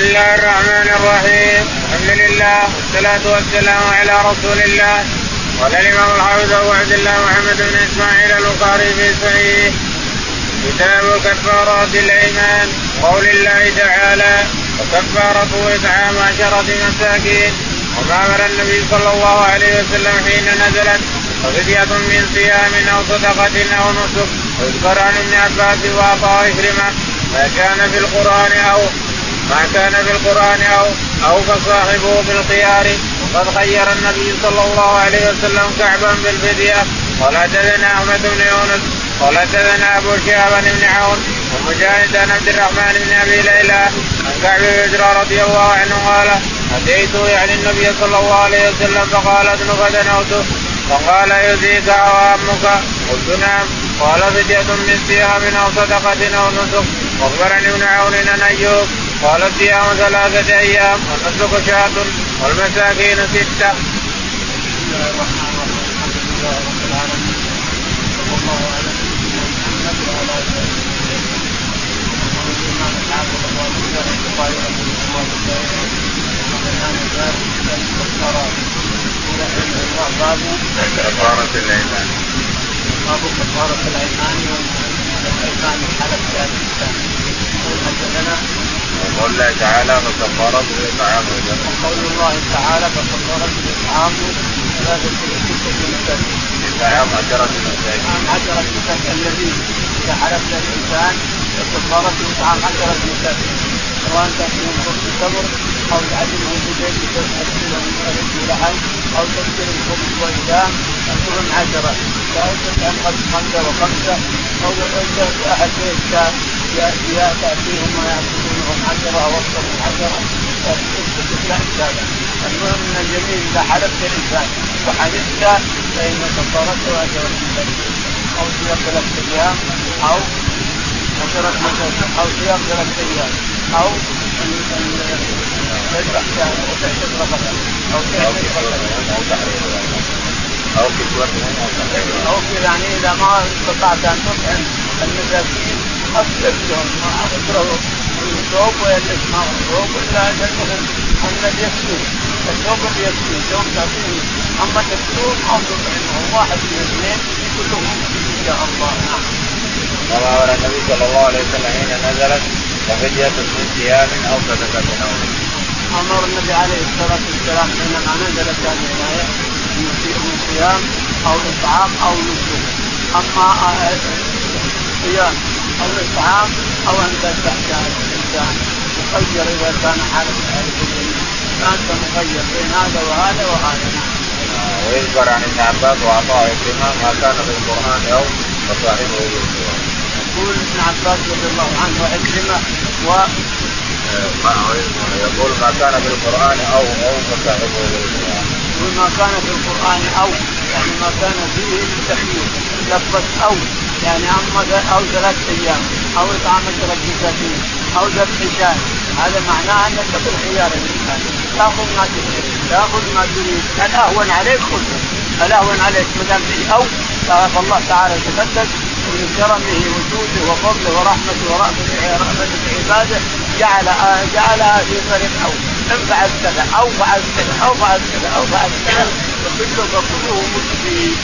الله الرحمن الرحيم الحمد لله والصلاة والسلام على رسول الله قال الإمام الحافظ أبو عبد الله محمد بن إسماعيل البخاري في صحيح كتاب كفارات الأيمان قول الله تعالى وكفارته إطعام عشرة مساكين وما أمر النبي صلى الله عليه وسلم حين نزلت وفدية من صيام أو صدقة أو نسك ويذكر عن ابن عباس وعطاء كرمه ما كان في القرآن أو ما كان في القرآن أو أو فصاحبه بالخيار وقد خير النبي صلى الله عليه وسلم كعبا بالفدية. قال حدثنا أحمد بن يونس. قال حدثنا أبو شهاب بن عون. ومجاهد عن عبد الرحمن بن أبي ليلى. عن كعب بن رضي الله عنه قال أتيت يعني النبي صلى الله عليه وسلم فقال ابن فدنوته فقال يزيك عوامك قلت نعم. قال فدية من صيام أو صدقة أو نسك. وأخبرني ابن عون عن أيوب قال صيام ثلاثة أيام والنسك شهر والمساكين ستة. بسم الله الرحمن الرحيم الحمد لله رب العالمين صلى الله على سيدنا محمد وعلى آله وصحبه باب كفارة الأيمان باب كفارة الأيمان والأيمان حلف الإنسان يقول حدثنا وقول الله تعالى فكفارته إطعام وقول الله تعالى فكفارته إطعام ثلاثة ستة مساكين إطعام عشرة مساكين إطعام عشرة مساكين الذي إذا حلفت الإنسان فكفارته إطعام عشرة مساكين سواء كان من خبز تمر أو تعلمه بزيت تسأل من لحم أو تكسر الخبز والدام أشهر عشرة لا عن خمسة وخمسة أو أحد بيت تأتيهم ويأكلونهم عشرة أو أكثر من عشرة المهم ان الجميل اذا حلفت الانسان وحلفت فان كفارته اجر أو صيام ثلاثة أيام أو عشرة أو صيام ثلاثة أيام أو تذبح أو تحسب رقبه أو أو كسوتهم أو يعني اذا ما استطعت ان تطعم المساكين اصرف لهم ما اكرهوا الثوب ويلبس ما الثوب الا ان ان يكفي الثوب يكفي الثوب تعطيه أما تكسوهم أو تطعمهم واحد من الاثنين كلهم إن شاء الله. نعم. وما أمر النبي صلى الله عليه وسلم حين نزلت وفدية من صيام أو صدقة أو أمر النبي عليه الصلاة والسلام حينما نزلت هذه الايه من صيام أو إطعام أو نسك. أما صيام أو إطعام أو أن تذبح الانسان مخير إذا كان حالة حالة فانت مخير بين هذا وهذا وهذا. ويذكر عن ابن عباس وعطاء كريمه ما كان في القرآن أو فصاحبه يقول ابن عباس رضي الله عنه وعكرمه و يقول ما كان في القرآن أو أو فصاحبه يقول ما كان في القرآن أو يعني ما كان فيه تخيير لفظ أو. يعني اما أو ثلاث أيام أو إطعام ثلاث مساكين أو ذبح شاة. هذا معناه أنك بالخيار الإنسان. تأخذ ما تريد تأخذ ما تريد. الاهون عليك خذه الاهون عليك ما دام فيه أو فالله تعالى يتقدس من كرمه وجوده وفضله ورحمته ورأفته بعباده جعل جعلها في طريق أو ان فعلت كذا أو فعلت كذا أو فعلت كذا أو فعلت كذا فكله فكله مفيد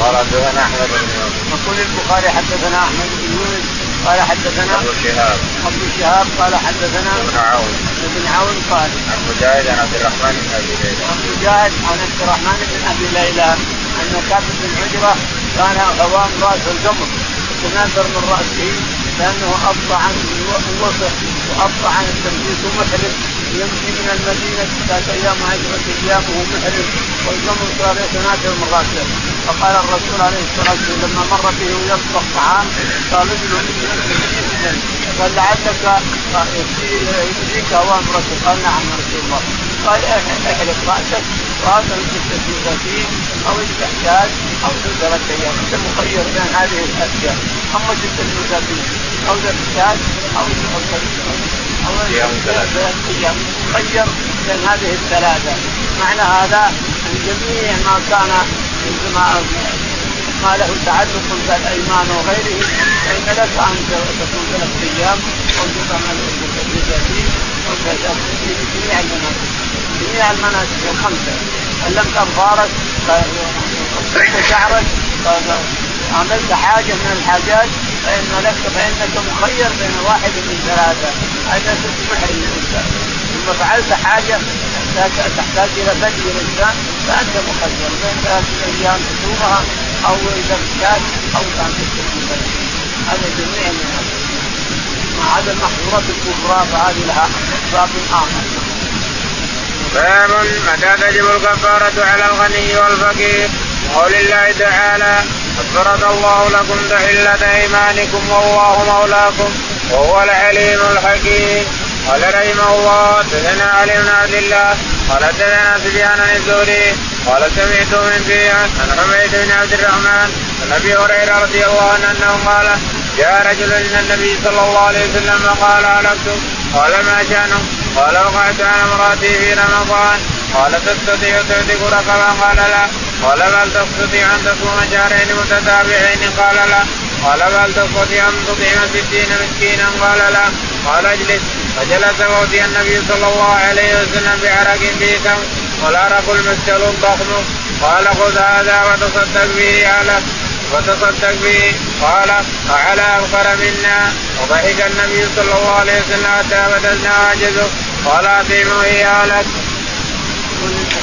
قال حدثنا أحمد بن يونس. يقول البخاري حدثنا أحمد بن يونس قال حدثنا أبو شهاب. أبو شهاب قال حدثنا ابن عون. ابن عون قال عن مجاهد عن عبد الرحمن بن أبي ليلى. عن مجاهد عن عبد الرحمن بن أبي ليلى أن كاتب بن عجرة كان عوام رأس الجمر تناثر من رأسه لأنه أبطأ عن الوسط وأبطأ عن التنفيذ ومحرم يمشي من المدينة ثلاث أيام عشره أيام وهو محرم والجمر صار من راسه فقال الرسول عليه الصلاة والسلام لما مر به ويطبخ طعام قال رجل قال لعلك يجزيك اوام رسول. قال نعم يا رسول الله. قال احلق رأسك؟ وهذا الستة مساكين أو استحداث أو ثلاثة أيام أنت مخير بين هذه الأشياء. أما ستة مساكين أو زكاة أو أو أيام مخير بين هذه الثلاثة. معنى هذا أن جميع ما كان ما له تعلق بالأيمان وغيره فإن لك أن تكون ثلاث أيام اليتيم في جميع المناسك جميع المناسك الخمسه علمت اظفارك شعرك عملت حاجة من الحاجات فإن لك فإنك مخير بين واحد من ثلاثة. هذا محرم الانسان ثم فعلت حاجة تحتاج إلى بدء الانسان فأنت مخير بين ثلاثة أيام تصومها أو إذا كان أو كان هذا جميع ما عدا المحظورات الكبرى فهذه لها باب آخر. باب متى تجب الكفارة على الغني والفقير. قول الله تعالى قد فرض الله لكم تحلة أيمانكم والله مولاكم وهو العليم الحكيم. قال رحمه الله حدثنا علي بن عبد الله قال حدثنا سفيان الزهري قال سمعت من فيه عن حميد بن عبد الرحمن عن أبي هريرة رضي الله عنه أنه قال جاء رجل إلى النبي صلى الله عليه وسلم وقال هلكت قال ما شأنه؟ قال وقعت على امرأتي في رمضان. قال تستطيع تعتق رقبا قال لا. قال بل تستطيع أن تصوم شهرين متتابعين. قال لا. قال بل تستطيع أن تطعم ستين مسكينا. قال لا. قال اجلس. فجلس وأوتي النبي صلى الله عليه وسلم بعرق فيه تمر والعرق المسجل الضخم. قال خذ هذا وتصدق به على وتصدق به. قال فعلى ابقر منا. وضحك النبي صلى الله عليه وسلم حتى بدلنا عجزه قال اطعمه اياه لك. يقول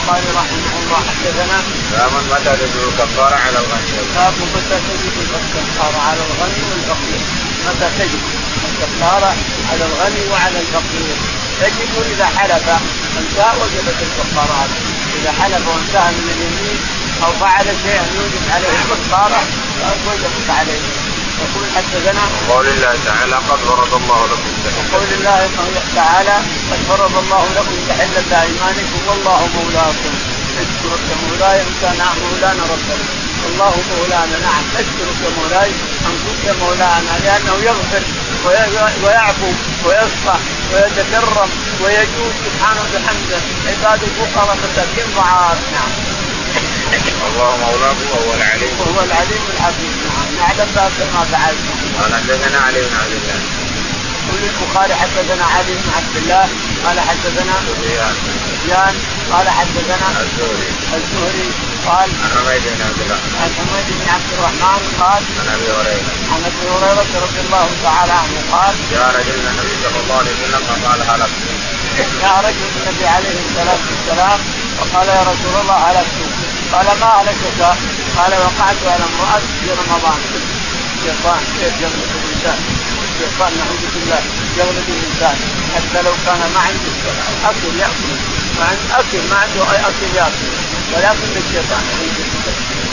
البخاري رحمه الله حدثنا باب متى تجب الكفارة على الغني باب متى تجب الكفارة على الغني والفقير. متى تجب الكفارة على الغني وعلى الفقير؟ تجب إذا حلف. انتهى وجبت الكفارة إذا حلف وانتهى من اليمين أو فعل شيئا يوجب عليه الكفارة وجبت عليه. يقول حدثنا قول الله تعالى قد فرض الله لكم قول الله تعالى قد فرض الله لكم تحلة ايمانكم والله مولاكم. اشكرك مولاي إن كان مولانا ربنا. الله مولانا نعم. اشكرك مولاي أن كنت مولانا لأنه يغفر ويعفو ويصفح ويتكرم ويجود سبحانه وبحمده عباد الفقراء مساكين ضعاف نعم. الله مولاه وهو العليم. وهو العليم الحكيم نعلم ما فعلت. قال حدثنا علي بن عبد الله. يقول البخاري حدثنا علي بن عبد الله قال حدثنا سفيان سفيان قال حدثنا الزهري. الزهري قال عن حميد بن عبد الرحمن عن حميد بن عبد الرحمن قال عن أبي هريرة. عن أبي هريرة رضي الله تعالى عنه قال جاء رجل النبي صلى الله عليه وسلم فقال هلكت. جاء رجل النبي عليه الصلاة والسلام وقال يا رسول الله هلكت. قال ما هلكت قال وقعت على امرأة في رمضان. الشيطان كيف يغلب الإنسان؟ الشيطان نعوذ بالله يغلب الإنسان. حتى لو كان ما عنده أكل يأكل. ما عنده أكل ما عنده أي أكل يأكل. ولكن الشيطان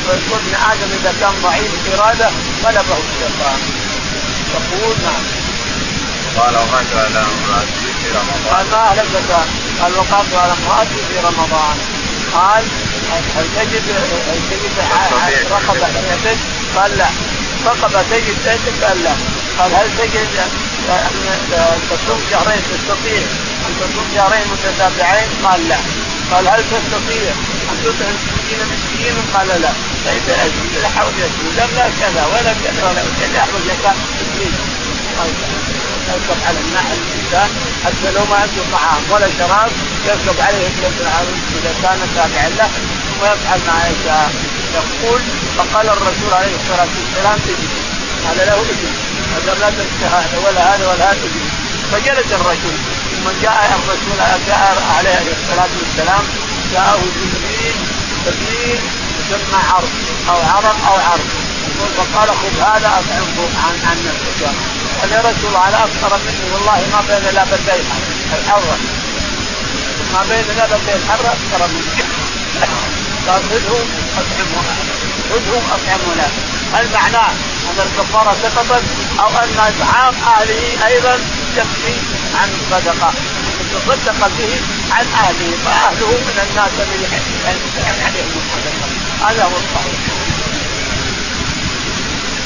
ويقول ابن آدم إذا كان ضعيف إرادة غلبه الشيطان. يقول نعم. قال وقعت على امرأتي في رمضان. قال ما اهلكت قال وقعت على امرأتي في رمضان. قال هل تجد هل تجد رقبة يدك؟ قال لا. رقبة تجد يدك؟ قال لا. قال هل تجد ان تصوم شهرين تستطيع؟ أن تصوم شهرين متتابعين؟ قال لا. قال هل تستطيع؟ أن تطعم ستين مسكين؟ قال لا. فإذا لا حول لم لا كذا ولا كذا ولا كذا يحوز زكاه يركب على النحل الإنسان حتى لو ما عنده طعام ولا شراب يركب عليه إذا كان تابعا له ثم يفعل ما يشاء. يقول فقال الرسول عليه الصلاة والسلام اجلس. قال له اجلس. هذا لا تنسى هذا ولا هذا ولا هذا. فجلس الرجل. ثم جاء الرسول جاء عليه الصلاة والسلام جاءه جبريل. كبير يسمى عرض أو عرض أو عرض. فقال خذ هذا أطعمه عن عن نفسك. قال يا رسول أنا أكثر مني والله ما بين لابتي الحره ما بين لابتي الحره أكثر مني قال خذه اطعمه خذه اطعمه له هل معناه أن الكفاره سقطت أو أن اطعام أهله أيضا يكفي عن الصدقه تصدق به عن أهله. فأهله من الناس الذي عليهم الصدقة. هذا هو الصحيح.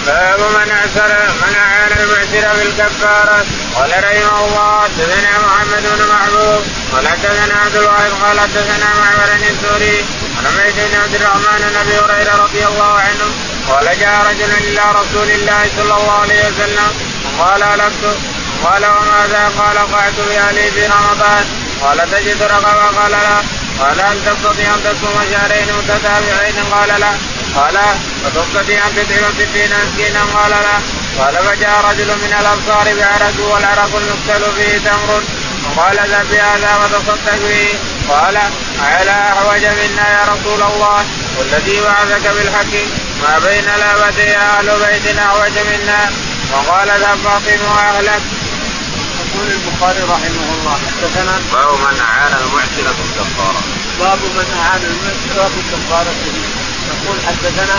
باب من اعسر من أعان المعسر بالكفارة. قال رحمه الله حدثنا محمد بن محبوب. قال حدثنا عبد الواحد قال حدثنا معمر الزهري. عن عبيد بن عبد الرحمن بن أبي هريرة رضي الله عنه. قال جاء رجل إلى رسول الله صلى الله عليه وسلم. قال لست قال وماذا؟ قال قعدت بأهلي في رمضان. قال تجد رقبة؟ قال لا. قال هل تستطيع أن تصوم شهرين متتابعين؟ قال لا. قال فتستطيع أن تطعم ستين مسكينا قال لا. قال فجاء رجل من الأبصار بعرق والعرق المقتل فيه تمر. وقال اذهب بهذا وتصدق به. قال على احوج منا يا رسول الله؟ والذي بعثك بالحق. ما بين لابتي أهل بيت احوج منا. وقال اذهب فاطم وأهلك. يقول البخاري رحمه الله حدثنا باب من اعان المعسر بالكفاره. باب من اعان المعسر بالكفاره يقول حدثنا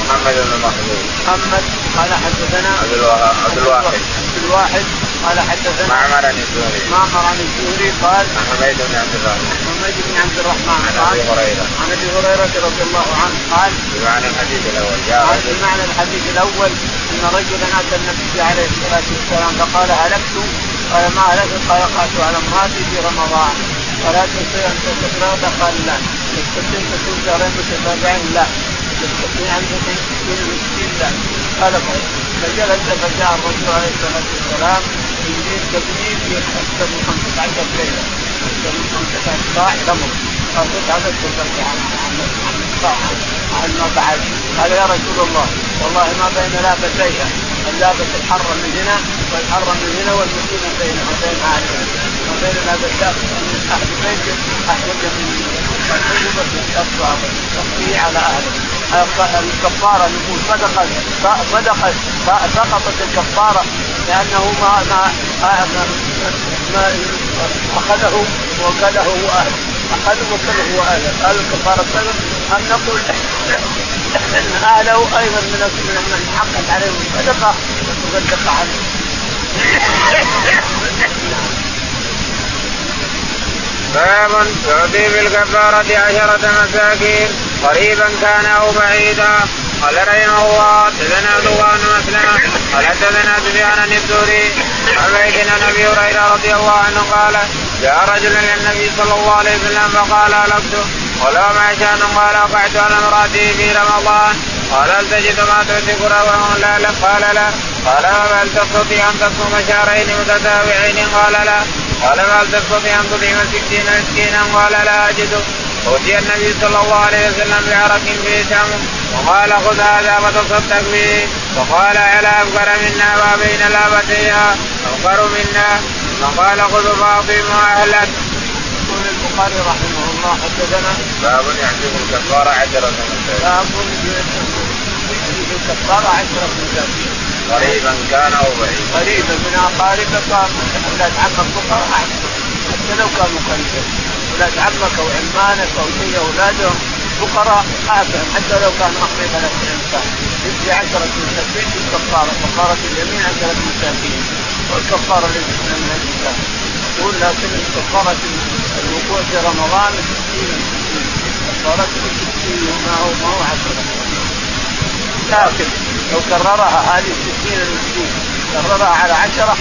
محمد بن محمود. محمد قال حدثنا عبد الواحد عبد الواحد. عبد الواحد قال حدثنا معمر عن الزهري. معمر عن الزهري قال عن حميد بن عبد الرحمن. حميد بن عبد الرحمن عن أبي هريرة. عن أبي هريرة رضي الله عنه قال بمعنى الحديث الأول. جاء قال بمعنى الحديث الأول أن رجلا أتى النبي عليه الصلاة والسلام فقال هلكت قال ما هلكت قال قالت على امرأتي في رمضان. هل تستطيع أن تستقر قال لا. تستطيع أن تصوم شهرين متتابعين لا. تستطيع أن تكون مسكين لا. قال فجلس فجاء الرسول عليه الصلاة والسلام يجيب تبنيك أكثر من 15 ليلة. أكثر من 15 صاع تمر خذ هذا التصدق عن ما بعد. قال يا رسول الله والله ما بين لابتيها اللابة الحرة من هنا والحرة من هنا والمدينة بين بين هذه ما بين لابتيها أهل بيت أحوج من فالحجبة تقضي على أهله الكفارة نقول صدقة صدقة سقطت الكفارة لأنه ما ما ما أخذه وكله وأهله أخذه وكله وأهله قال الكفارة صدق أم نقول ان اهله أيضا من من حقت عليهم الصدقه تصدق عنه باب يعطي بالكفارة عشرة مساكين. قريبا كان أو بعيدا. قال رحمه الله حدثنا عبد الله مسلمة. قال حدثنا سفيان الدوري عن بيت عن أبي هريرة رضي الله عنه قال جاء رجل إلى النبي صلى الله عليه وسلم فقال هلكت قال وما شان قال وقعت على امرأتي في رمضان. قال هل تجد ما تعتق رواه لا لا. قال لا. قال هل تستطيع أن تصوم شهرين متتابعين؟ قال لا. قال هل تستطيع ان تطعم ستين مسكينا قال لا اجد اوتي النبي صلى الله عليه وسلم بعرق فيه تمر وقال خذ هذا وتصدق به وقال على افقر منا ما بين لابتيها افقر منا فقال خذ فاطم واهلك. يقول البخاري رحمه الله حدثنا باب يحسب الكفاره عشرة مساكين. باب يحسب الكفاره عشرة مساكين. قريبا كان أو بعيدا. قريبا من أقاربك أولاد عمك فقراء حتى لو كانوا قريبا أولاد عمك أو عمانك أو شيء أولادهم فقراء آثم حتى لو كان مخرج لك الإنسان. يجزي عشرة مساكين في الكفارة. كفارة اليمين عشرة مساكين والكفارة للإسلام من الإنسان. يقول لكن كفارة الوقوع في رمضان 60 كفارة 60 ما هو ما هو عشرة. لكن لو كررها هذه 60 المسكين كررها على عشرة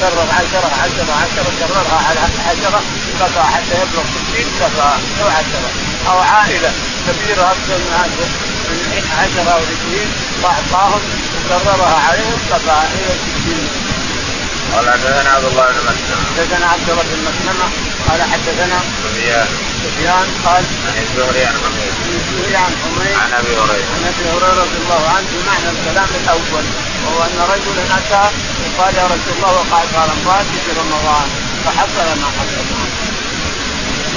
كرر عشرة عشرة عشرة كررها على عشرة كفى حتى يبلغ 60 كفى لو عشرة. أو عائلة كبيرة أكثر من هذا من 10 أو 20 فأعطاهم وكررها عليهم كفى إلى 60 قال حدثنا عبد الله بن مسلمة. حدثنا عبد الله بن مسلمة قال حدثنا سفيان. سفيان قال عن الزهري عن حميد عن الزهري عن حميد عن أبي هريرة. عن أبي هريرة رضي الله عنه بمعنى الكلام الأول وهو أن رجلا أتى وقال يا رسول الله وقعت على امراتي في رمضان فحصل ما حصل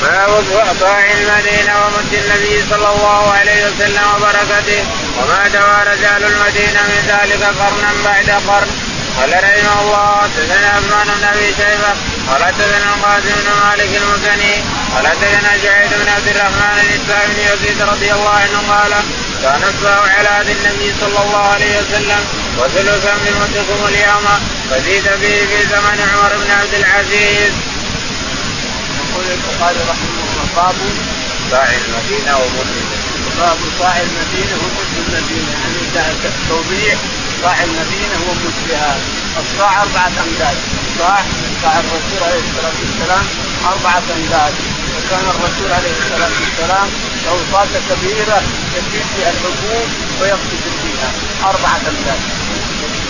باب إعطاء المدينة ومد النبي صلى الله عليه وسلم وبركته وما دوى رجال المدينة من ذلك قرنا بعد قرن. قال رحمه الله حدثنا عثمان بن أبي شيبة قال حدثنا القاسم بن مالك المزني قال حدثنا جعيد بن عبد الرحمن الاسلام بن يزيد رضي الله عنه قال كان الصاع على عهد النبي صلى الله عليه وسلم وثلثا من مدكم اليوم فزيد به في زمن عمر بن عبد العزيز. يقول البخاري رحمه الله باب صاع المدينة ومد باب صاع المدينة ومد المدينة يعني توضيح صاع المدينة ومدها الصاع أربعة أمداد. صاع صاع الرسول عليه الصلاة والسلام أربعة أمداد. وكان الرسول عليه الصلاه والسلام له طاسه كبيره يكفي فيها الحبوب ويغتسل فيها اربعه امداد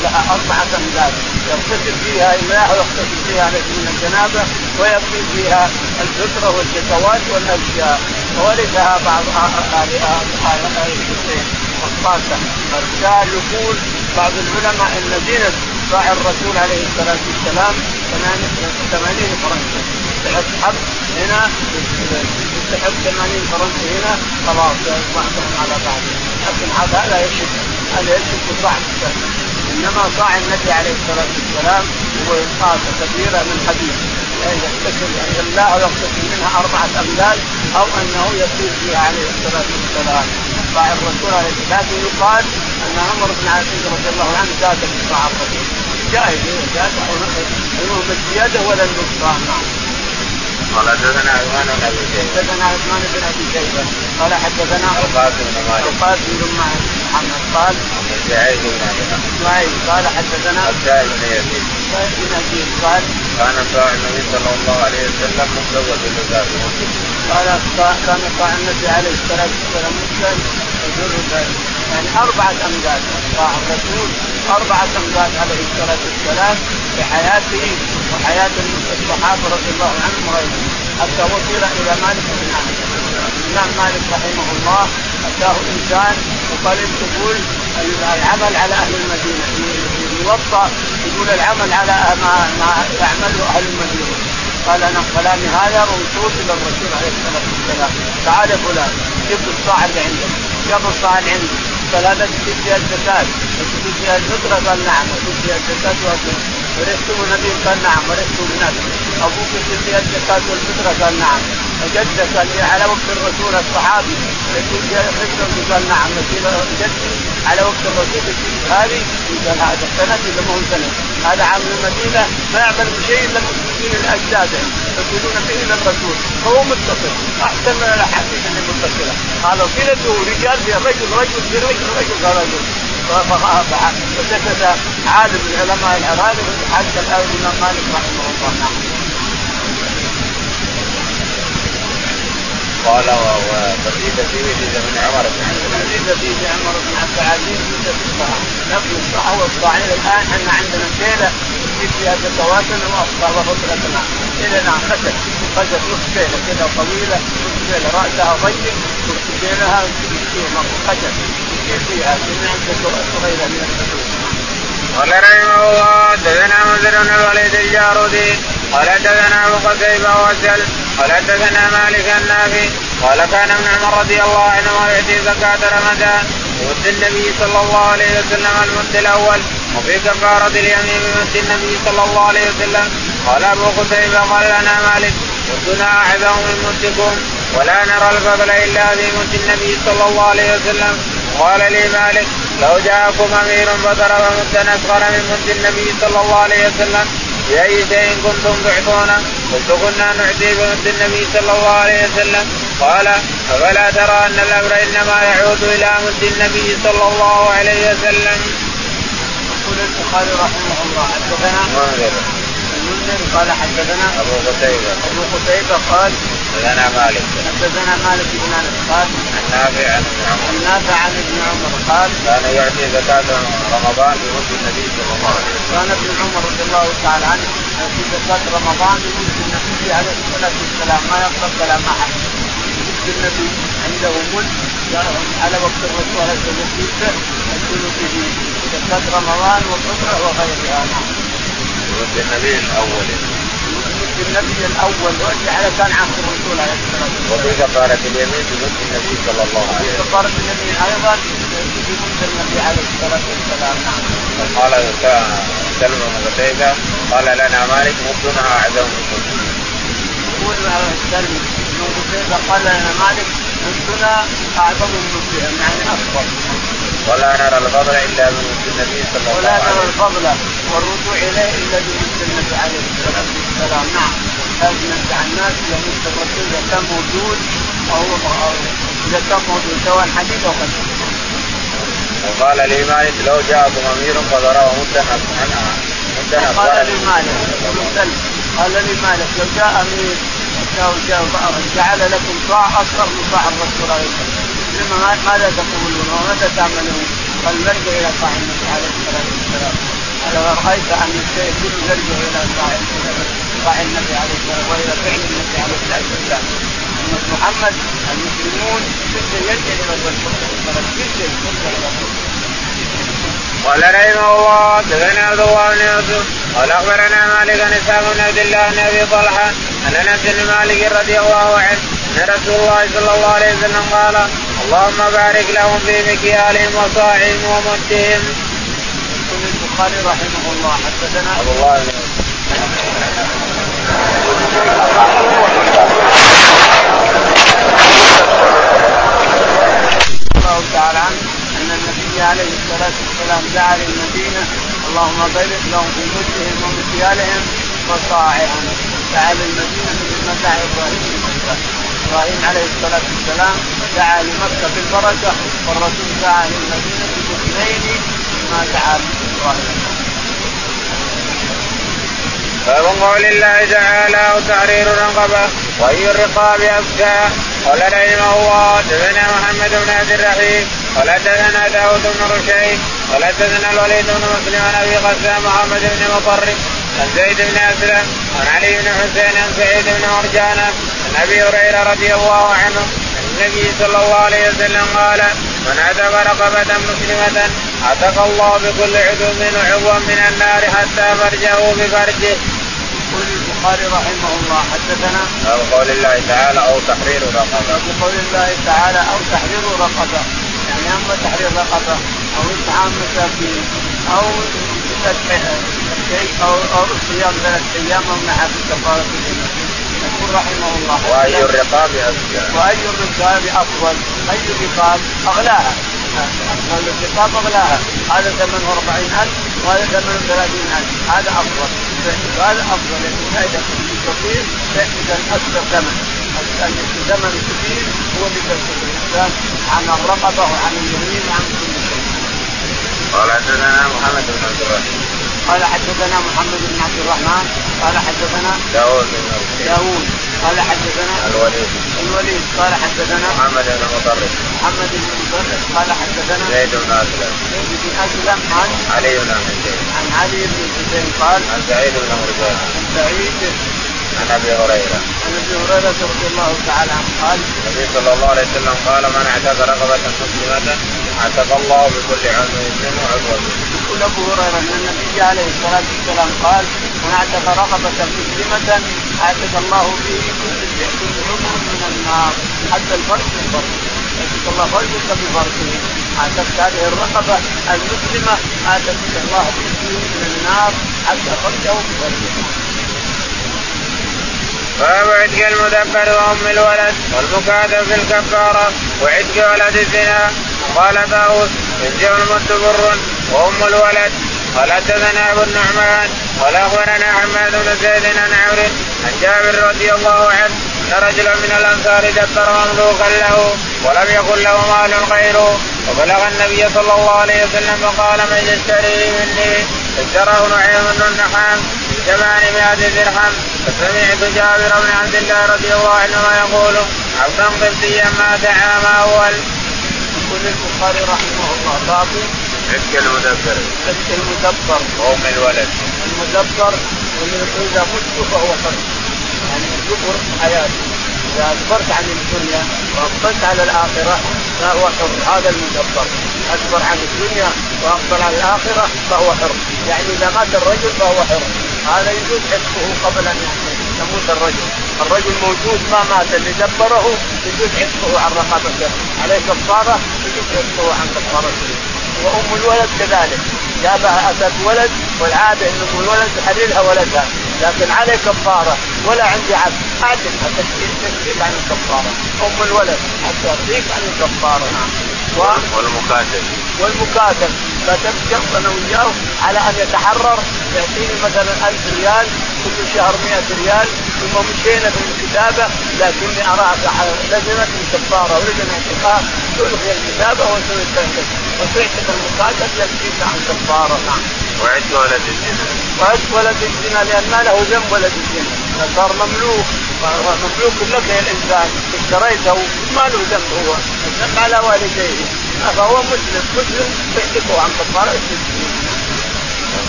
لها أربعة أمداد يغتسل فيها الماء ويغتسل فيها من الجنابة ويقضي فيها الفطرة والشكوات والأشياء وورثها بعض الطاسة الرجال يقول بعض العلماء أن زينة صاع الرسول عليه الصلاة والسلام 80 فرنك تستحق هنا تستحق 80 فرنك هنا خلاص بعضهم على بعض. لكن هذا لا يشك هذا يشك صاع إنما صاع النبي عليه الصلاة والسلام هو طاسه كبيره من حديد يغتسل يملاها ويغتسل منها أربعة امداد أو أنه يصير فيها عليه الصلاة والسلام. صاع الرسول عليه الصلاة والسلام يقال أن عمر بن عزيز رضي الله عنه زاد في صاع الرسول جائز جائز المهم الزياده ولا النقصان؟ نعم قال حدثنا عثمان بن أبي شيبة. حدثنا عثمان بن أبي شيبة. قال حدثنا القاسم بن مالك. القاسم بن محمد قال سعيد بن اسماعيل قال حدثنا السائب بن يزيد. السائب بن يزيد. قال كان صاع النبي صلى الله عليه وسلم مزود بالزكاه قال كان صاع النبي عليه الصلاة والسلام مسلم يعني أربعة أمداد. صاع الرسول أربعة أمداد عليه الصلاة والسلام في حياته وحياة الصحابة رضي الله عنهم وغيرهم حتى وصل إلى مالك بن أنس الإمام مالك رحمه الله أتاه إنسان وقال تقول العمل على أهل المدينة. يوطى يقول العمل على ما ما يعمله أهل المدينة. قال أنا كلامي هذا موصول إلى الرسول عليه الصلاة والسلام. تعال يا فلان جبت الصاع اللي عندك. جاب الصاع اللي عندي هذا تجيب فيها الزكاه تجيب فيها الفطرة قال نعم تجيب فيها الزكاه والفطره ورثته النبي قال نعم ورثته بنفسه أبوك يصير فيها الزكاه والفطرة قال نعم جدك قال على وقت الرسول الصحابي. يصير فيها الفطرة قال نعم جدي على وقت الرسول هذه قال هذا سند اذا ما هو سند هذا عام المدينة ما يعمل بشيء الا المسلمين الاجداد يقولون به إلى الرسول فهو متصل احسن من الاحاديث اللي متصله قالوا كذا رجال في رجل رجل في رجل رجل رجل فسكت عالم من علماء العراق حتى الامام مالك رحمه الله قال وفي فيه من عمر. بن عبد العزيز في عمر بن عبد العزيز في الصحة نفس الصحة والصاعين الآن إحنا عندنا كيله يجيب فيها زكواتنا واخطا وفطرتنا كيلنا خشب خشب نص كيله كذا طويلة نص كيله رأسها ضيق نص كيلها خشب يجيب فيها. صغيرة من الحدود قال رحمه الله حدثنا مسلم بن الوليد الجارودي قال حدثنا ابو قتيبة وسل قال حدثنا مالك النافي قال كان ابن عمر رضي الله عنهما يؤتي زكاة رمضان ومد النبي صلى الله عليه وسلم المد الأول وفي كفارة اليمين بمد النبي صلى الله عليه وسلم قال ابو قتيبة قال لنا مالك مدنا اعظم من مدكم ولا نرى الفضل الا في مد النبي صلى الله عليه وسلم قال لي مالك لو جاءكم أمير فضرب مدا اصغر من مد النبي صلى الله عليه وسلم بأي شيء كنتم تعطون قلت كنا نعطي بمد النبي صلى الله عليه وسلم. قال أفلا ترى أن الأمر إنما يعود إلى مد النبي صلى الله عليه وسلم. يقول البخاري رحمه الله حدثنا المنذر قال حدثنا أبو قتيبة. أبو قتيبة قال حدثنا مالك. حدثنا مالك بن أنس قال عن نافع عن ابن عمر. عن نافع عن ابن عمر قال كان يعطي زكاة رمضان بمد النبي صلى الله عليه وسلم. كان ابن عمر رضي الله تعالى عنه يعطي زكاة رمضان بمد النبي عليه الصلاة والسلام ما يقبل كلام احد مد النبي عنده مد على وقت الرسول عليه الصلاة والسلام يكون به زكاة رمضان والفطرة وغيرها. نعم مد النبي الأول. النبي الأول على كان عهد الرسول عليه الصلاة والسلام. وفي كفارة اليمين بمد النبي صلى الله عليه وسلم. كفارة اليمين أيضا بمد النبي عليه الصلاة والسلام. نعم. قال سلمى بن قتيبة قال لنا مالك مدنا اعظم من يقول سلمى بن قتيبة قال لنا مالك مدنا اعظم من يعني اكبر ولا نرى الفضل إلا بمد النبي صلى الله عليه وسلم. ولا نرى الفضل والرجوع إليه إلا بمد النبي عليه الصلاة والسلام، نعم. لازم نرجع الناس إلى مد الرسول إذا كان موجود أو إذا كان موجود سواء حديث أو قديم. وقال لي مالك لو جاءكم أمير فضرب مدا عنها مدا قال لي مالك قال لي مالك لو جاء أمير جعل لكم صاع أكثر من صاع الرسول عليه الصلاة والسلام ماذا تقولون وماذا تعملون؟ قال نرجع إلى النبي عليه الصلاة والسلام. قال رايت أن الشيء كله يرجع إلى صاع النبي عليه الصلاة والسلام وإلى فعل النبي عليه الصلاة والسلام. محمد المسلمون كل شيء يرجع إلى الرسول كل شيء يرجع إلى الرسول قال رحمه الله دثنا عبد الله بن يوسف قال أخبرنا مالك عن إسحاق بن عبد الله بن أبي طلحة ان أنس بن مالك رضي الله عنه ان رسول الله صلى الله عليه وسلم قال اللهم بارك لهم في مكيالهم وصاعهم ومدهم. يقول البخاري رحمه الله حدثنا عبد الله. الله تعالى عنه أن النبي عليه الصلاة والسلام دعا للمدينة اللهم بارك لهم في مدهم ومكيالهم وصاعهم. دعا للمدينة ما دعا إبراهيم. إبراهيم عليه الصلاة والسلام دعا لمكة بالبركة والرسول دعا للمدينة باثنين ما دعا إبراهيم باب قول الله تعالى وتحرير رقبه واي الرقاب أبكى. قال رحمه الله دثنا محمد بن عبد الرحيم قال دثنا داود بن رشيد قال دثنا الوليد بن مسلم عن أبي غسان محمد بن مطرف عن زيد بن أسلم عن علي بن حسين عن سعيد بن مرجان عن أبي هريرة رضي الله عنه النبي صلى الله عليه وسلم قال من عتق رقبة مسلمة عتق الله بكل عضو من عضو من النار حتى فرجه بفرجه. يقول البخاري رحمه الله حدثنا أو قول الله تعالى أو تحرير رقبة. بقول الله تعالى أو تحرير رقبة يعني أما تحرير رقبة أو إطعام مساكين أو شيء أو أو صيام ثلاث أيام أو نحو كفارة يقول رحمه الله وأي الرقاب افضل وأي الرقاب أفضل؟ أي الرقاب أغلاها؟ أفضل الرقاب أغلاها. هذا ثمنه 40000 وهذا ثمنه 30000 هذا أفضل. هذا أفضل. لكن فائدة كثير فائدة أكثر ثمن. الثمن الكثير هو اللي تكون الإنسان عن الرقبه وعن اليمين وعن كل شيء. قال حدثنا محمد بن عبد الرحيم. قال حدثنا محمد بن عبد الرحمن قال حدثنا داوود بن داوود قال حدثنا الوليد. الوليد قال حدثنا محمد بن مطرف محمد بن مطرف قال حدثنا زيد بن أسلم. زيد بن أسلم عن علي بن حسين عن علي بن حسين قال عن سعيد بن مرزان عن سعيد عن أبي هريرة. عن أبي هريرة رضي الله تعالى عنه قال النبي صلى الله عليه وسلم قال من اعتق رقبه مسلمة اعتق الله بكل عضو منه عضوا يقول أبو هريرة أن النبي عليه الصلاة والسلام قال من أعتق رقبة مسلمة أعتق الله به كل عضو من النار حتى الفرد من فرد أعتق الله فرجك بفرجه. أعتقت هذه الرقبة المسلمة اعتقك الله به من النار حتى فرجه بفرجه. باب عتق المدبر وأم الولد والمكاتب في الكفارة وعتق ولد الزنا. قال داوود يرجع المد بر وأم الولد. قال حدثنا أبو النعمان قال أخبرنا حماد بن زيد عن عمرو عن جابر رضي الله عنه أن رجلا من الأنصار دبر مملوكا له ولم يكن له مال غيره. وبلغ النبي صلى الله عليه وسلم فقال من يشتريه مني؟ اشتراه نعيم بن النحام بثمانمائة درهم. فسمعت جابر بن عبد الله رضي الله عنهما يقول عبدا قبطيا مات عام اول. يقول البخاري رحمه الله باب. عتق المدبر. عتق المدبر. وام الولد. المدبر اذا مت فهو حر يعني الدبر حياته إذا أكبرت عن الدنيا واقبلت على الآخرة فهو حر. هذا المدبر. أكبر عن الدنيا واقبل على الآخرة فهو حر. يعني إذا مات الرجل فهو حر. هذا يجوز عتقه قبل أن يموت الرجل. الرجل موجود ما مات اللي دبره يجوز عتقه عن رقبته. عليه كفارة يجوز عتقه عن كفارته. وأم الولد كذلك. جابها اتت ولد والعادة إن أم الولد تحللها ولدها. لكن عليه كفارة ولا عندي عبد. اعتقها تكفيك عن الكفارة. أم الولد حتى تكفيك عن الكفارة. نعم والمكاتب. والمكاتب. كتبت شخص أنا وياه على أن يتحرر يعطيني مثلا 1000 ريال كل شهر 100 ريال ثم مشينا في الكتابة لكني أراك لزمت الكفارة ولزم اعتقاء تلغي الكتابة وتعتق المكاتب يكفيك عن كفاره نعم. وعد ولد الزنا وعد ولد الزنا لأن ما له ذنب ولد الزنا صار مملوك مملوك لك يا الإنسان. اشتريته ما له ذنب هو. الذنب على والديه. فهو مسلم مسلم يحدثه عن كفاره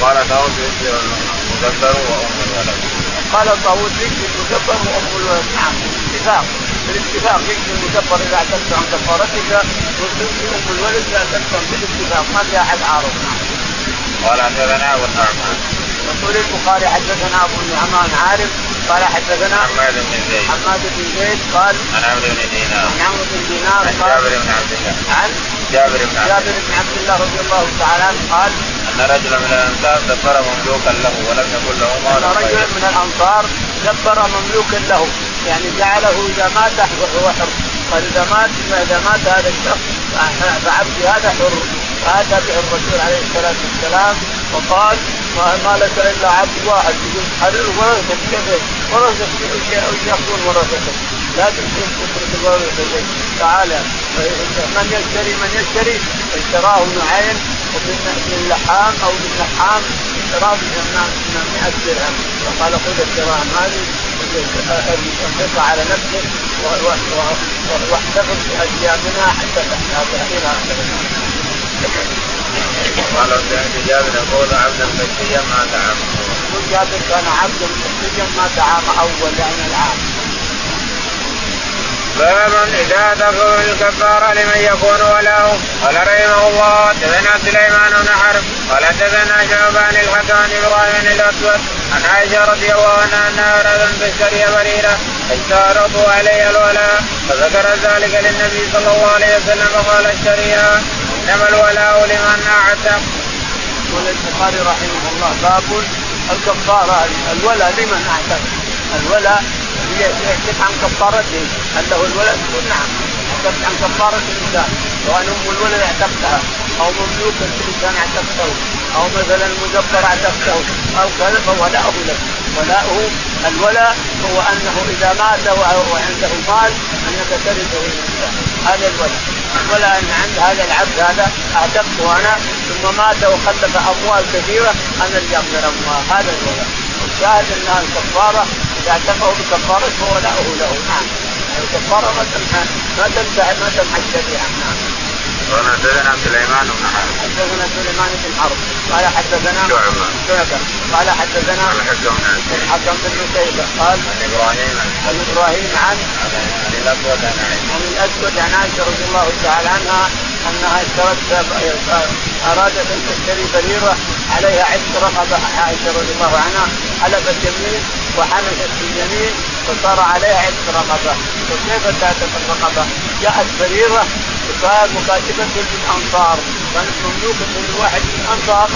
وقال داود مدبر وأم الولد. قال طاووس يكفي المدبر وأم الولد. نعم اتفاق. بالاتفاق يكفي المدبر إذا اعتدت عن كفارتك وتكفي ام الولد إذا اعتدت بالاتفاق. ما في أحد عارض قال حدثنا أبو النعمان يقول البخاري حدثنا أبو النعمان عارف قال حدثنا حماد بن زيد. حماد بن زيد قال عن عمرو بن دينار. عن عمرو بن دينار عن جابر بن عبد الله. عن جابر بن عبد جابر بن عبد الله رضي الله تعالى عنه قال أن رجلا من الأنصار دبر مملوكا له ولم يكن له مال أن رجلا من الأنصار دبر مملوكا له. يعني جعله إذا مات فهو حر. قال إذا مات إذا مات هذا الشخص فعبدي هذا حر. فاتى به الرسول عليه الصلاة والسلام وقال ما لك إلا عبد واحد يقول حرر ورثتك كيف ورثتك إيش يكون ورثتك لا تمكن تترك الورثه تعالى من يشتري من يشتري اشتراه نعيم وبن اللحام أو بن لحام اشتراه ب 100 درهم. فقال خذ الدراهم هذه انفقها على نفسك واحتفظ بأيامنا حتى تحتاجها قال سمعت جابر يقول عبدا مكيا ما دعا يقول جابر كان عبدا مكيا ما دعا أول يعني العام. باب إذا تكون الكفاره لمن يكون وله قال رحمه الله حدثنا سليمان بن حرب. قال حدثنا شعبان الحكم إبراهيم الأسود. عن عائشة رضي الله عنها أنها ارادت ان تشتري بريرة. فاشترطوا عليها الولاء. فذكر ذلك للنبي صلى الله عليه وسلم فقال اشتريها إنما الولاء لمن أعتق. يقول البخاري رحمه الله باب الكفارة الولاء لمن أعتق الولاء يحدث عن كفارته هل له الولد؟ يقول نعم يحدث عن كفارة الإنسان سواء أم الولد اعتقتها أو مملوك الإنسان اعتقته أو مثلا مدبر اعتقته أو كذا فولاؤه له. ولاؤه الولاء هو أنه إذا مات وعنده مال أنك ترثه الإنسان. هذا الولاء الولاء أن عند هذا العبد هذا اعتقته أنا ثم مات وخلف أموال كثيرة أنا اللي أقدر اموال هذا الولاء الشاهد انها الكفارة إذا اعتقه بكفارة فولاؤه له. نعم. الكفاره ما تمحى ما تمسح ما تمحى الشريعة. نعم. قال حدثنا سليمان بن حرب. حدثنا سليمان بن حرب. قال حدثنا شعبة. شعبة. قال حدثنا الحكم الحكم بن شيبة. قال عن إبراهيم. عن إبراهيم عن عن الأسود عن عن الأسود عن عائشة رضي الله تعالى عنها أنها اشترت أرادت أن تشتري بريرة عليها عتق رقبة. عائشة رضي الله عنها حلفت يمين وحنفت باليمين فصار عليها عتق رقبة. وكيف تعتق الرقبة؟ جاءت بريرة وكانت مكاتبة بالأنصار كانت مملوكة واحد من الأنصار.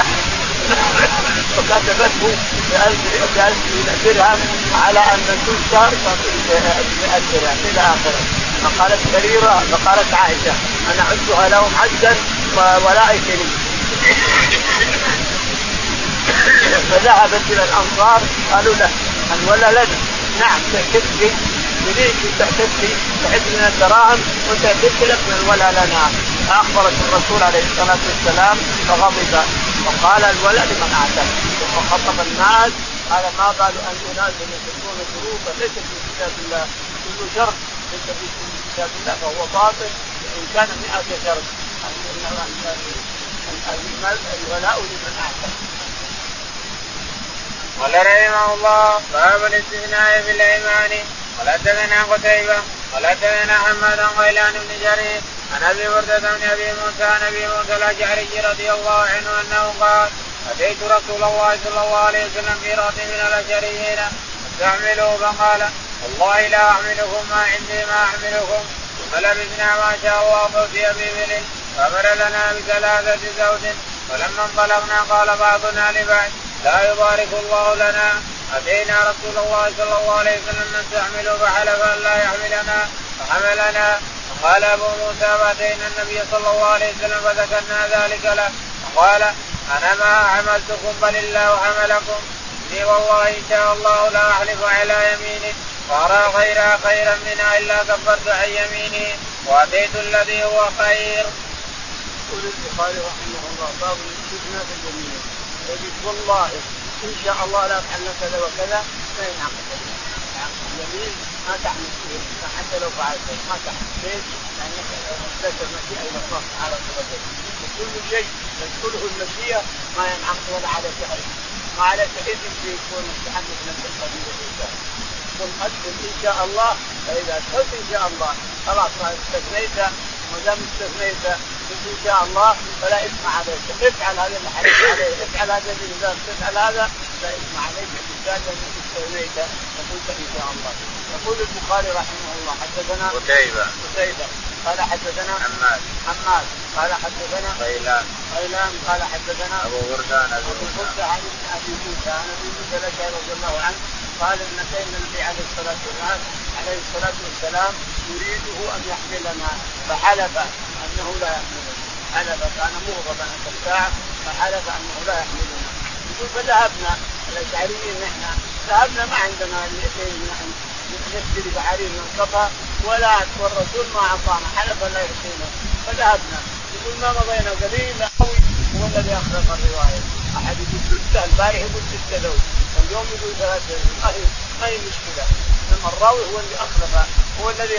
فكتبته بألف درهم على أن تشتر بمئة درهم إلى آخره. فقالت بريرة فقالت عائشة أنا أعدها لهم عدا ولا لي فذهبت إلى الأنصار قالوا له الولد نعم تكفي تريد تعتدي تعد من الدراهم وتعتد لك من الولا لنا. فاخبرت الرسول عليه الصلاة والسلام فغضب وقال الولا لمن اعتق ثم خطب الناس قال ما بال أن اناس يحبون شروطا ليس في كتاب الله. كل شرط ليس في كتاب الله فهو باطل وإن كان 100 شرط الولاء لمن اعتق قال رحمه الله باب الاستثناء في الايمان قال حدثنا قتيبة قال حدثنا حماد غيلان بن جرير عن أبي بردة بن أبي موسى عن أبي موسى الأشعري رضي الله عنه أنه قال أتيت رسول الله صلى الله عليه وسلم في رات من الأشعريين استعمله فقال والله لا احملكم ما عندي ما احملكم ثم لبثنا ما شاء الله فوتي بابل فأمر لنا بثلاثة زوج فلما انطلقنا قال بعضنا لبعض لا يبارك الله لنا. أتينا رسول الله صلى الله عليه وسلم نستحمله فحلف أن لا يحملنا فحملنا فقال أبو موسى فاتينا النبي صلى الله عليه وسلم فذكرنا ذلك له. فقال أنا ما حملتكم بل الله حملكم. إني والله إن شاء الله لا أحلف على يميني فارى غيرها خيرا منها إلا كفرت عن يميني وأتيت الذي هو خير. يقول البخاري رحمه الله باب الاستثناء في اليمين. والله إن شاء الله لا افعل كذا وكذا فإن عقد اليمين ما تحمل فيه حتى لو فعلت ما تحمل ليش؟ لأنك لك المشيئه إلى الله تعالى وتقدم وكل شيء تدخله المشيئه ما ينعقد ولا عليك اثم ما عليك اثم في يكون تحمل نفس القبيلة. الانسان قل أدخل إن شاء الله فإذا أدخلت إن شاء الله خلاص ما استثنيت ما دام استثنيت إن شاء الله فلا إثم عليك. افعل هذا اللي حريص عليه. افعل هذا الانسان تفعل هذا لا إثم عليك. الإنسان لانك استثنيت فقلت إن شاء الله. يقول البخاري رحمه الله حدثنا قتيبة. قتيبة. قال حدثنا حماد. حماد. قال حدثنا غيلان غيلان قال حدثنا أبو بردان أبو بكر عن ابن أبي موسى. عن أبي موسى رضي الله عنه قال إن سيدنا النبي عليه الصلاة والسلام عليه الصلاة والسلام يريده أن يحملنا فحلف أنه لا يحملنا. حلف كان مغضبا عند الساعة فحلف أنه لا يحملنا. يقول فذهبنا الاشعريين نحن. ذهبنا ما عندنا نشتري بعير من صفا ولا والرسول ما أعطانا. حلف لا يعطينا فذهبنا. يقول ما مضينا قليل قوي هو الذي اخلق الرواية. أحد يقول ستة البارح يقول ستة ذوي. اليوم يقول ثلاثة ما هي ما هي مشكله الراوي هو اللي اخلف هو الذي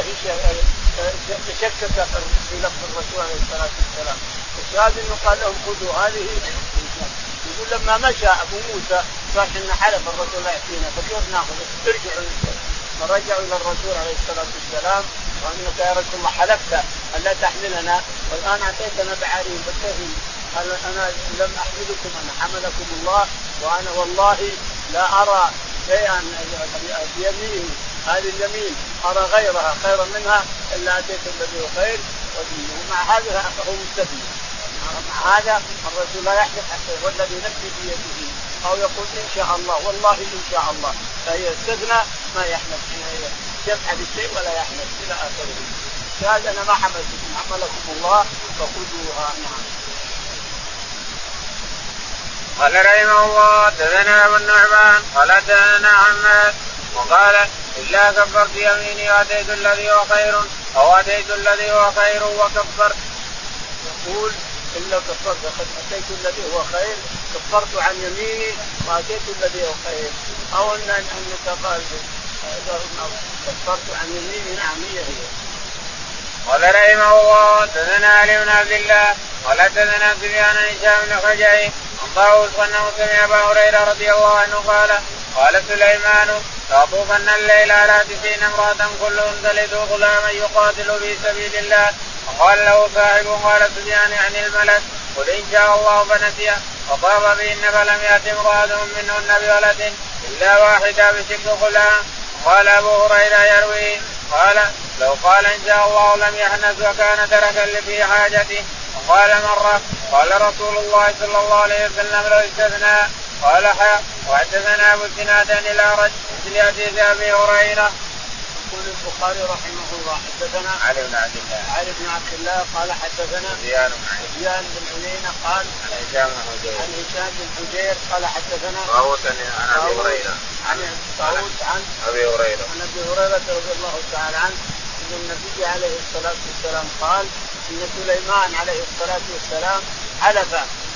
تشكك في لفظ الرسول عليه الصلاة والسلام. الشاهد إنه قال لهم خذوا هذه. يقول لما مشى أبو موسى قال إن حلف الرسول لا يأتينا فكيف نأخذ؟ ارجعوا فرجعوا إلى الرسول عليه الصلاة والسلام وانك يا رسول الله حلفت ان لا تحملنا؟ والآن أعطيتنا بعارين فكيف قال أنا لم أحملكم أنا حملكم الله وأنا والله لا أرى شيئا بيميني هذه اليمين أرى غيرها خيرا منها إلا آتيت الذي هو خير ومع هذا فهو مستثني مع هذا الرسول لا يحلف حتى والذي نفسي بيده أو يقول إن شاء الله والله إن شاء الله. فهي استثنى ما يحلف يفعل الشيء ولا يحلف إلى آخره. قال أنا ما حملتكم حملكم الله فخذوها. نعم. قال رحمه الله حدثنا أبو النعمان قال حدثنا عماد وقال إلا كفرت يميني واتيت الذي هو خير أو أتيت الذي هو خير وكفرت يقول إلا كفرت قد أتيت الذي هو خير كفرت عن يميني وأتيت الذي هو خير. أو ان أنك قال كفرت عن يميني نعم هي هي. قال رحمه الله حدثنا علي بن عبد الله قال حدثنا سفيان هشام بن خجعي عن طاووس أنه سمع أبا هريرة رضي الله عنه قال قال سليمان لأطوفن الليل على تسعين امرأة كلهم تلد غلاما يقاتل في سبيل الله. وقال له صاحب قال سفيان يعني الملك قل إن شاء الله فنسيه وطاف بهن فلم يأت امرأة منهن بولد إلا واحدة بشق غلام. قال أبو هريرة يروي قال لو قال إن شاء الله لم يحنث وكان تركا في حاجته. وقال مرة قال رسول الله صلى الله عليه وسلم لو استثنى قال حا وحدثنا أبو الزناد عن الأعرج حديث أبي هريرة. يقول البخاري رحمه الله حدثنا علي بن عبد الله. علي بن عبد الله قال حدثنا سفيان بن سفيان بن عيينه قال عن هشام بن حجير. عن هشام بن حجير قال حدثنا طاووس عن أبي هريرة. عن طاووس عن أبي هريرة. عن أبي هريرة رضي الله تعالى عنه إن النبي عليه الصلاة والسلام قال إن سليمان عليه الصلاة والسلام حلف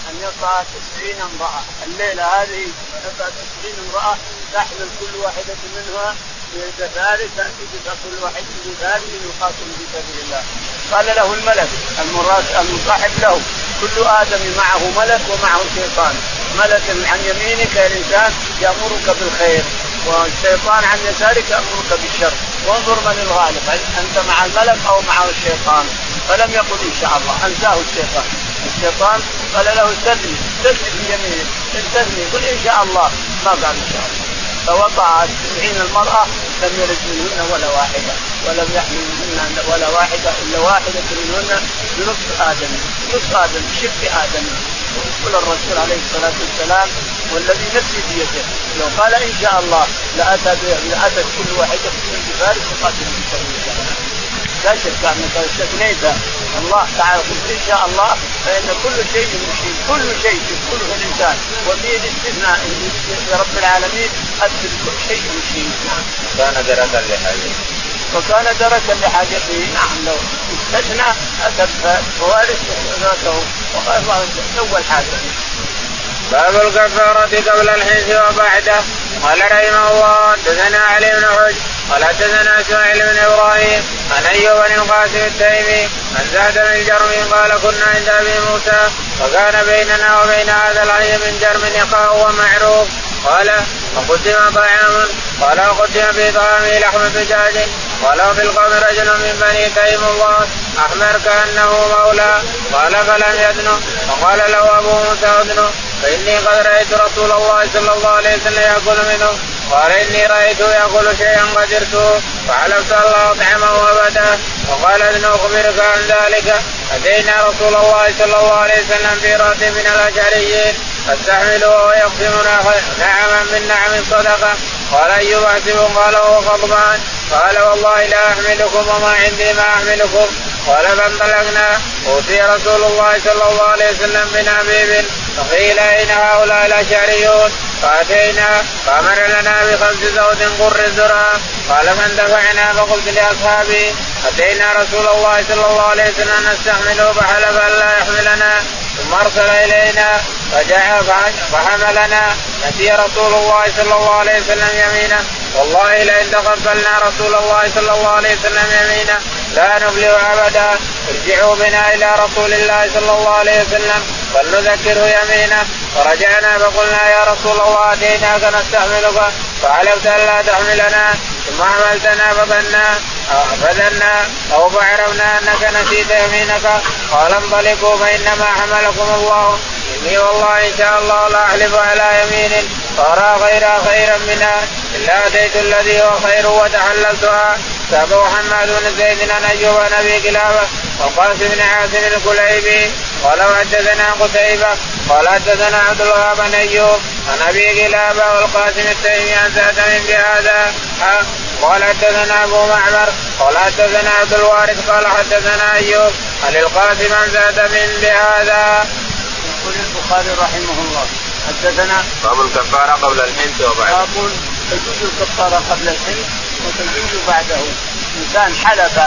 أن يقع تسعين امرأة. الليلة هذه يقع تسعين امرأة تحمل كل واحدة منها بذلك تاتي كل واحد بذلك يقاتل في سبيل الله. قال له الملك المراد المصاحب له كل آدم معه ملك ومعه شيطان. ملك عن يمينك يا إنسان يأمرك بالخير والشيطان عن يسارك يأمرك بالشر. وانظر من الغالب أنت مع الملك أو مع الشيطان. فلم يقل إن شاء الله أنساه الشيطان. الشيطان قال له استثني استثني في يمينه استثني قل إن شاء الله. ما قال إن شاء الله. فوضع سبعين المرأة لم يلد منهن ولا واحدة ولم يحمل منهن ولا واحدة إلا واحدة منهن بنصف آدم نصف آدم بشق آدم. يقول الرسول عليه الصلاة والسلام والذي نفسي بيده. لو قال إن شاء الله لأتى لأتت كل واحدة من بفارس تقاتل في سبيل الله. لا شك أنك استثنيت الله تعالى قلت إن شاء الله فإن كل شيء مشين كل شيء يقوله الإنسان. وفيه الاستثناء رب العالمين اثبت كل شيء مشين كان دركا لحاجته. وكان دركا لحاجته. نعم لو استثنى اتى فوارث ذاته وقال الله سوى الحاجة باب الكفارة قبل الحنث وبعده. قال رحمه الله حدثنا علي بن حجر قال حدثنا إسماعيل بن إبراهيم عن أيوب بن القاسم التيمي عن زهد بن جرم قال كنا عند أبي موسى وكان بيننا وبين هذا الحي من جرم يقع ومعروف. قال وقدم طعام قال وقدم في طعامه لحم دجاج قال وفي القوم رجل من بني تيم الله احمر كأنه مولى قال فلم يدنه فقال له أبو موسى ادنه فإني قد رأيت رسول الله صلى الله عليه وسلم يأكل منه. قال اني رايته ياكل شيئا قدرته فعلمت الله اطعمه ابدا وقال ان أخبرك عن ذلك. أتينا رسول الله صلى الله عليه وسلم في رات من الأشعريين. فاستحملوا ويقسمنا نعما من نعم صدقه قال ايوب احسب قال وهو غضبان. قال والله لا أحملكم وما عندي ما أحملكم. قال فانطلقنا أوتي رسول الله صلى الله عليه وسلم بنبيب فقيل أين هؤلاء الأشعريون؟ فأتينا فأمر لنا بخمس زوج قر الذرى قال فاندفعنا فقلت لأصحابي أتينا رسول الله صلى الله عليه وسلم نستحمله فحلف أن لا يحملنا. ثم أرسل إلينا فجاء فحملنا نسي رسول الله صلى الله عليه وسلم يمينه والله لئن تقبلنا رسول الله صلى الله عليه وسلم يمينه لا نبلغ أبدا. ارجعوا بنا إلى رسول الله صلى الله عليه وسلم. فلنذكره يمينه فرجعنا فقلنا يا رسول الله أتيناك نستحملك. فعلمت أن لا تحملنا. ثم حملتنا فظنا فظنا أو فعرفنا أنك نسيت يمينك قال انطلقوا فإنما حملكم الله. إني والله إن شاء الله لا أحلف على يمين فأرى غيرها خيرا منها إلا أتيت الذي هو خير وتحللتها. تابع محمد بن زيد عن أيوب بن أبي كلابه وقاسم بن عاصم الكليبي قال حدثنا قتيبة قال حدثنا عبد الوهاب بن أيوب عن أبي كلابه والقاسم التيمي عن سعد بهذا. قال حدثنا أبو معمر قال حدثنا عبد الوارث قال حدثنا أيوب عن القاسم عن سعد بهذا. يقول البخاري رحمه الله حدثنا باب الكفارة قبل الحنث وبعده. باب تجوز الكفارة قبل الحنث وتجوز بعده. إنسان حلف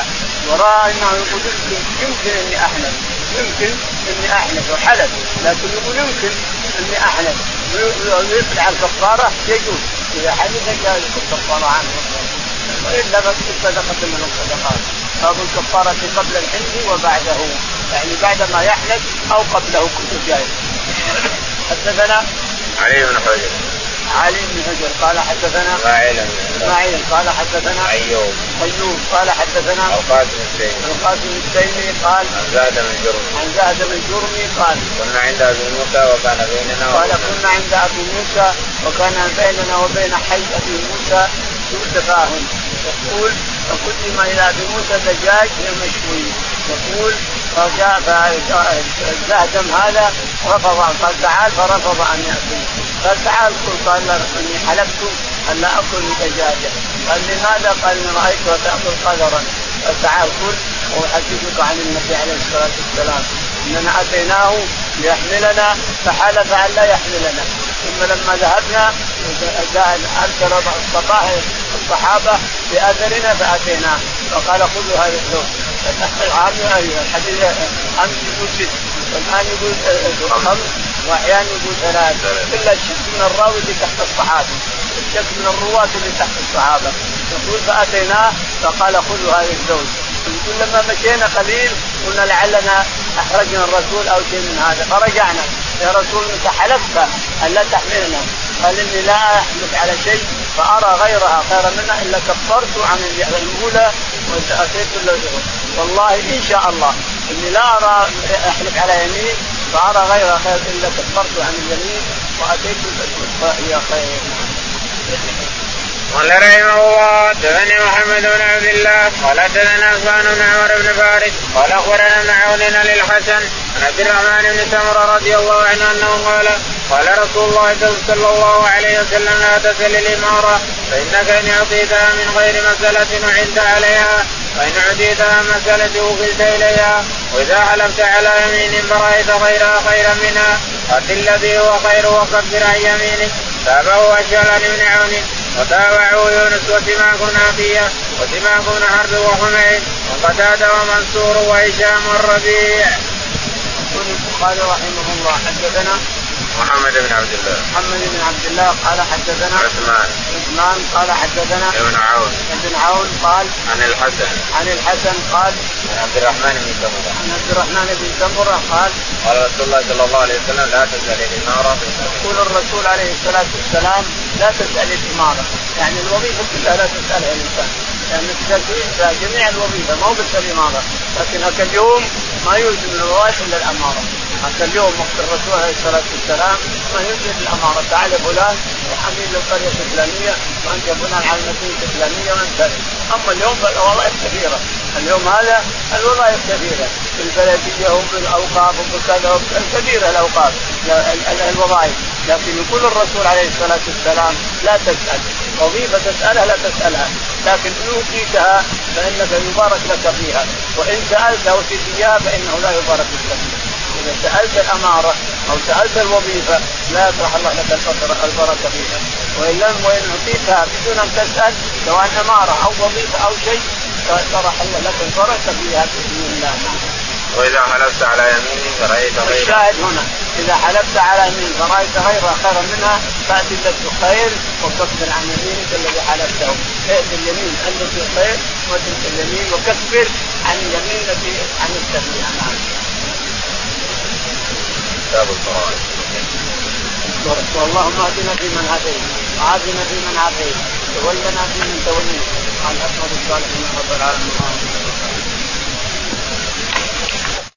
وراى إنه يقول يمكن يمكن إني أحلف يمكن إني أحلف وحلف لكن يقول يمكن إني أحلف. ويطلع الكفارة يجوز. إذا حلف جاز الكفارة عنه. وإلا بس صدقة من الصدقات. باب الكفاره قبل الحنث وبعده. يعني بعد ما يحلف أو قبله كله جائز حدثنا علي بن حجر. علي بن حجر. قال حدثنا اسماعيل اسماعيل قال حدثنا أيوب. أيوب. قال حدثنا القاسم التيمي القاسم التيمي قال عن زاد بن جرمي. عن زاد بن جرمي قال كنا عند أبي موسى وكان بيننا قال كنا عند أبي موسى وكان بيننا وبين حي أبي موسى سوء تفاهم يقول فقدم إلى أبي موسى دجاج مشوي يقول فجاء فالزهدم هذا رفض قال تعال فرفض ان ياكل قال تعال قل قال اني حلفت ان لا اكل دجاجه قال لماذا؟ قال اني رايتها تاكل قدرا قال تعال كل واحدثك عن النبي عليه الصلاه والسلام اننا اتيناه ليحملنا فحلف أن لا يحملنا. ثم لما ذهبنا ارسل الصحابة باثرنا فاتيناه فقال خذوا هذا الثوب الحديث امس يقول ست والآن يقول خمس وأحيانا يقول ثلاث. إلا الشك من الراوي اللي تحت الصحابي الشك من الرواة اللي تحت الصحابة. يقول فاتيناه فقال خذوا هذا الزوج يقول لما مشينا قليل قلنا لعلنا احرجنا الرسول أو شيء من هذا. فرجعنا. يا رسول انت حلفت أن لا تحملنا. قال إني لا احلف على شيء فأرى غيرها. خيرا منها الا كفرت عن الأولى واتيت والله إن شاء الله. إني لا أرى أحلف على يمين فأرى غيرها. خير الا كفرت عن اليمين وأتيت فهي خير. قال رحمه الله حدثني محمد بن عبد الله قال حدثنا عثمان بن عمر بن فارس قال أخبرنا ابن عون للحسن عن عبد الرحمن بن سمره رضي الله عنه أنه قال قال رسول الله صلى الله عليه وسلم لا تسل الإمارة فإنك إن أعطيتها من غير مسألة وعدت عليها وان اعطيتها مسألة وكلت إليها وإذا حلفت على يمين فرأيت غيرها خيرا منها ات الذي هو خير وكفر عن يمينك تابعه اشهر بن عون وتابعوا يونس وسماك بن عطية وسماك بن حرب وحميد وقتادة ومنصور وهشام والربيع. يقول البخاري رحمه الله حدثنا محمد بن عبد الله. محمد بن عبد الله قال حدثنا عثمان. عثمان قال حدثنا ابن عون. ابن بن عون قال عن الحسن. عن الحسن قال عن عبد الرحمن بن سمرة. عن عبد الرحمن بن سمرة قال قال رسول الله صلى الله عليه وسلم لا تسال الإمارة يقول الرسول عليه الصلاة والسلام لا تسال الإمارة. يعني الوظيفة كلها لا تسالها الإنسان. لأن يعني جميع الوظيفة ما هو بس الإمارة. لكن اليوم ما يوجد من الوظائف إلا الاماره حتى اليوم وقت الرسول عليه الصلاة والسلام ما يوجد الأمارة. تعال فلان وحميد للقرية الفلانية وأنت فلان على المدينة الفلانية وأنت. أما اليوم فالوظائف كثيره اليوم هذا الوظائف كثيره في البلديه وفي الأوقاف وفي كذا كثيره الأوقاف الوظائف. لكن يقول الرسول عليه الصلاة والسلام لا تسأل. وظيفة تسألها لا تسألها. لكن ان اوتيتها فإنك يبارك لك فيها. وإن سالت اوتيت اياها فإنه لا يبارك لك فيها. إذا سألت الأمارة أو سألت الوظيفة لا يطرح الله لك البركة فيها. وإن لم وإن أعطيتها بدون أن تسأل سواء أمارة أو وظيفة أو شيء طرح الله لك البركة فيها بإذن الله. وإذا حلفت على يمين فرأيت غيرها الشاهد هنا إذا حلفت على يمين فرأيت غيرها خيرا منها فاتي التي خير وكفر عن يمينك الذي حلفته. ائت اليمين التي خير وتلك اليمين وكفر عن اليمين التي عن التهمية نعم. كتاب الفرائض اللهم اهدنا فيمن هديت وعافنا فيمن عافيت تولنا فيمن توليت. عن اسماء الصالحين رب العالمين.